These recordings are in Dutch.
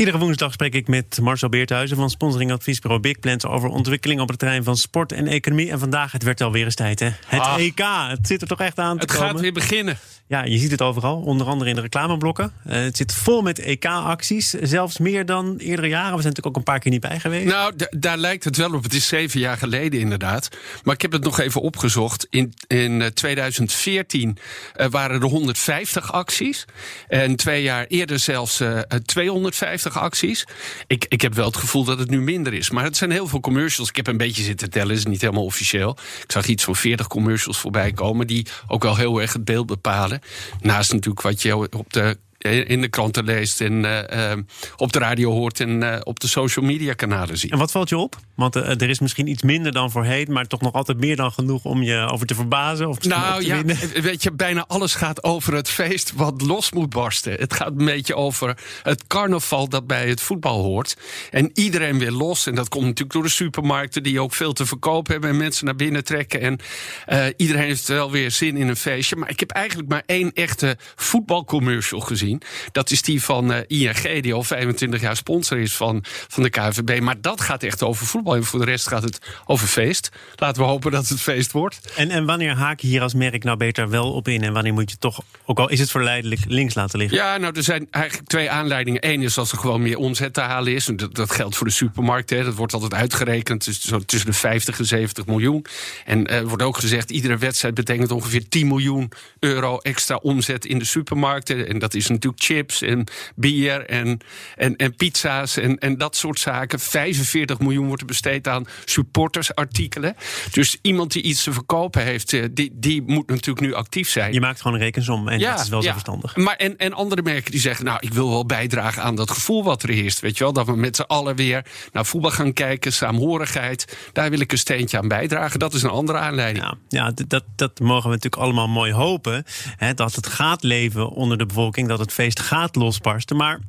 Iedere woensdag spreek ik met Marcel Beerthuizen van sponsoring adviesbureau Big Plans over ontwikkeling op het terrein van sport en economie. En vandaag, het werd alweer eens tijd, hè? Het Ah. EK. Het zit er toch echt aan te Het komen. gaat weer beginnen. Ja, je ziet het overal, onder andere in de reclameblokken. Eh, het zit vol met EK-acties, zelfs meer dan eerdere jaren. We zijn natuurlijk ook een paar keer niet bij geweest. Nou, daar lijkt het wel op. Het is zeven jaar geleden inderdaad. Maar ik heb het nog even opgezocht. In, in eh, 2014 eh, waren er 150 acties. En twee jaar eerder zelfs eh, eh, 250 acties. Ik, ik heb wel het gevoel dat het nu minder is. Maar het zijn heel veel commercials. Ik heb een beetje zitten tellen, is niet helemaal officieel. Ik zag iets van 40 commercials voorbij komen... die ook wel heel erg het beeld bepalen. Naast natuurlijk wat je op de in de kranten leest en eh, eh, op de radio hoort en eh, op de social media kanalen ziet. En wat valt je op? Want eh, er is misschien iets minder dan voorheen, maar toch nog altijd meer dan genoeg om je over te verbazen of Nou ja, winnen. weet je, bijna alles gaat over het feest wat los moet barsten. Het gaat een beetje over het carnaval dat bij het voetbal hoort. En iedereen weer los. En dat komt natuurlijk door de supermarkten die ook veel te verkopen hebben en mensen naar binnen trekken. En eh, iedereen heeft wel weer zin in een feestje. Maar ik heb eigenlijk maar één echte voetbalcommercial gezien. Dat is die van eh, ING, die al 25 jaar sponsor is van, van de KVB. Maar dat gaat echt over voetbal. En voor de rest gaat het over feest. Laten we hopen dat het feest wordt. En, en wanneer haak je hier als merk nou beter wel op in? En wanneer moet je toch, ook al is het verleidelijk, links laten liggen? Ja, nou, er zijn eigenlijk twee aanleidingen. Eén is als er gewoon meer omzet te halen is. En dat, dat geldt voor de supermarkt. Hè. Dat wordt altijd uitgerekend. Dus zo tussen de 50 en 70 miljoen. En eh, er wordt ook gezegd, iedere wedstrijd betekent ongeveer 10 miljoen euro extra omzet in de supermarkten. En dat is natuurlijk chips en bier en, en, en pizza's en, en dat soort zaken. 45 miljoen wordt er besteed aan supportersartikelen. Dus iemand die iets te verkopen heeft, eh, die, die moet natuurlijk nu actief zijn. Je maakt gewoon een rekensom en dat is wel zo verstandig. Maar en, en andere merken die zeggen, nou, ik wil wel bijdragen aan dat gevoel wat er heerst. Weet je wel, dat we met z'n allen weer naar voetbal gaan kijken, saamhorigheid. Daar wil ik een steentje aan bijdragen. Dat is een andere aanleiding. Ja, ja dat, dat mogen we natuurlijk allemaal mooi hopen. Hè, dat het gaat leven onder de bevolking, dat het feest gaat losbarsten. Maar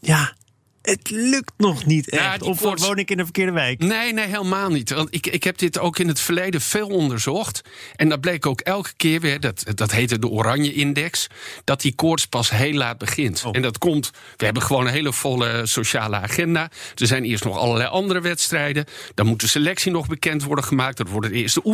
ja, het lukt nog niet Ja, echt. die of koorts- woon ik in de verkeerde wijk? Nee, nee, helemaal niet. Want ik, ik heb dit ook in het verleden veel onderzocht. En dat bleek ook elke keer weer, dat, dat heette de Oranje Index, dat die koorts pas heel laat begint. Oh. En dat komt, we hebben gewoon een hele volle sociale agenda. Er zijn eerst nog allerlei andere wedstrijden. Dan moet de selectie nog bekend worden gemaakt. Er worden de eerste Ja,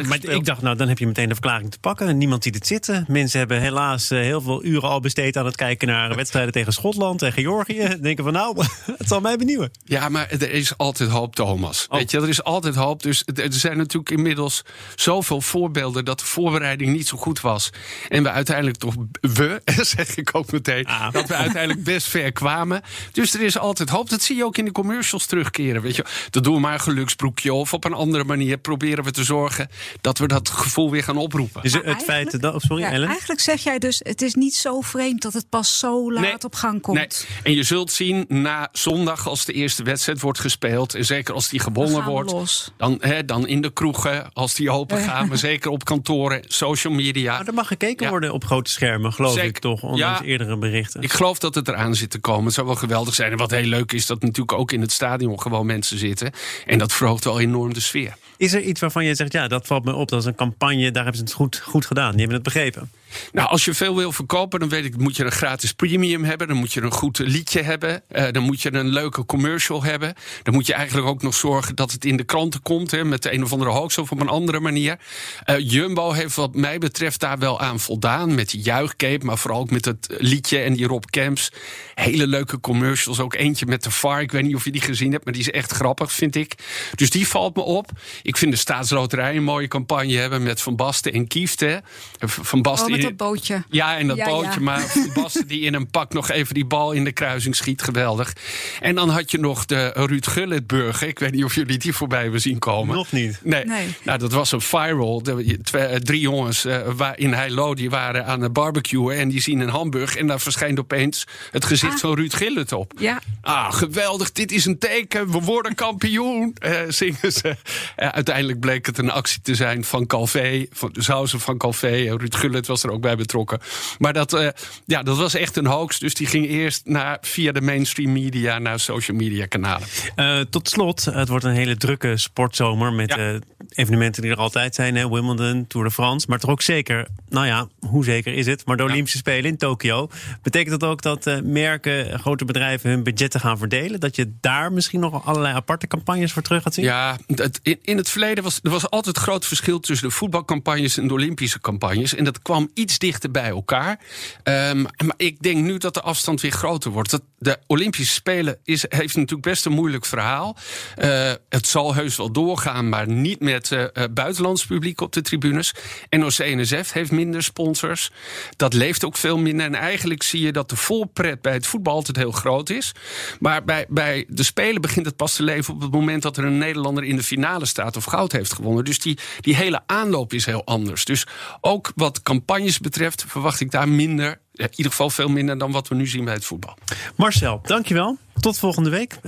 maar gespeeld. ik dacht, nou, dan heb je meteen de verklaring te pakken. Niemand ziet het zitten. Mensen hebben helaas eh, heel veel uren al besteed aan het kijken naar wedstrijden tegen Schotland en Georgië. Denken van, nou, het zal mij benieuwen. Ja, maar er is altijd hoop, Thomas. Oh. Weet je, er is altijd hoop. Dus er zijn natuurlijk inmiddels zoveel voorbeelden dat de voorbereiding niet zo goed was. En we uiteindelijk toch, we, zeg ik ook meteen, Ah. dat we uiteindelijk best ver kwamen. Dus er is altijd hoop. Dat zie je ook in de commercials terugkeren. Weet je, dat doen we maar een geluksbroekje of op een andere manier proberen we te zorgen dat we dat gevoel weer gaan oproepen. Dus Maar het feit eigenlijk- dat... oh, sorry, Ja, Ellen? eigenlijk zeg jij dus, het is niet zo vreemd dat het pas zo laat Nee. op gang komt. Nee. En je zult zien na zondag, als de eerste wedstrijd wordt gespeeld, en zeker als die gewonnen wordt, los. dan, hè, dan in de kroegen, als die open gaan, maar zeker op kantoren, social media. Maar er mag gekeken Ja. worden op grote schermen, geloof Zeker. ik toch, ondanks Ja. eerdere berichten. Ik geloof dat het eraan zit te komen. Het zou wel geweldig zijn. En wat heel leuk is, dat natuurlijk ook in het stadion gewoon mensen zitten. En dat verhoogt wel enorm de sfeer. Is er iets waarvan je zegt, ja, dat valt me op, dat is een campagne, daar hebben ze het goed, goed gedaan. Die hebben het begrepen. Nou, als je veel wil verkopen, dan weet ik, moet je een gratis premium hebben. Dan moet je een goed liedje hebben. eh, dan moet je een leuke commercial hebben. Dan moet je eigenlijk ook nog zorgen dat het in de kranten komt. Hè, met de een of andere hoax of op een andere manier. Eh, Jumbo heeft wat mij betreft daar wel aan voldaan. Met die juichcape, maar vooral ook met het liedje en die Rob Camps. Hele leuke commercials. Ook eentje met de VAR. Ik weet niet of je die gezien hebt, maar die is echt grappig, vind ik. Dus die valt me op. Ik vind de Staatsloterij een mooie campagne hebben met Van Basten en Kieft. Hè. Van Basten Oh, met dat bootje. Ja, en dat Ja, bootje. ja. Maar Basten die in een pak nog even die bal in de kruising schiet. Geweldig. En dan had je nog de Ruud Gullit-burger. Ik weet niet of jullie die voorbij hebben zien komen. Nog niet. Nee. Nee. Nou, dat was een viral. De, twee, eh, drie jongens eh, waar in Heilo die waren aan het barbecuen. En die zien een hamburg. En daar verschijnt opeens het gezicht Ah. van Ruud Gullit op. Ja, Ah, geweldig, dit is een teken, we worden kampioen, eh, zingen ze. Uiteindelijk bleek het een actie te zijn van Calvé, van de Sauzen van Calvé. Ruud Gullit was er ook bij betrokken. Maar dat, eh, ja, dat was echt een hoax, dus die ging eerst naar, via de mainstream media naar social media kanalen. Eh, tot slot, het wordt een hele drukke sportzomer met Ja. Evenementen die er altijd zijn. Hè? Wimbledon, Tour de France. Maar toch ook zeker, nou ja, hoe zeker is het? Maar de Ja. Olympische Spelen in Tokio. Betekent dat ook dat eh, merken, grote bedrijven hun budgetten gaan verdelen? Dat je daar misschien nog allerlei aparte campagnes voor terug gaat zien? Ja, het, in, in het verleden was er was altijd groot verschil tussen de voetbalcampagnes en de Olympische campagnes. En dat kwam iets dichter bij elkaar. Ehm, maar ik denk nu dat de afstand weer groter wordt. Dat de Olympische Spelen is, heeft natuurlijk best een moeilijk verhaal. Eh, het zal heus wel doorgaan, maar niet met eh, eh, buitenlands publiek op de tribunes. NOC-NSF heeft minder sponsors. Dat leeft ook veel minder. En eigenlijk zie je dat de volpret bij het voetbal altijd heel groot is. Maar bij, bij de Spelen begint het pas te leven op het moment dat er een Nederlander in de finale staat of goud heeft gewonnen. Dus die, die hele aanloop is heel anders. Dus ook wat campagnes betreft verwacht ik daar minder. Ja, In ieder geval veel minder dan wat we nu zien bij het voetbal. Marcel, dankjewel. Tot volgende week.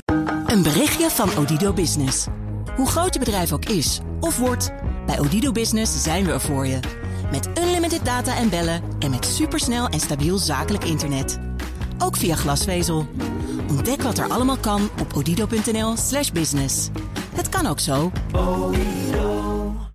Een berichtje van Odido Business. Hoe groot je bedrijf ook is of wordt, bij Odido Business zijn we er voor je. Met unlimited data en bellen en met supersnel en stabiel zakelijk internet. Ook via glasvezel. Ontdek wat er allemaal kan op odido.nl/slash business. Het kan ook zo.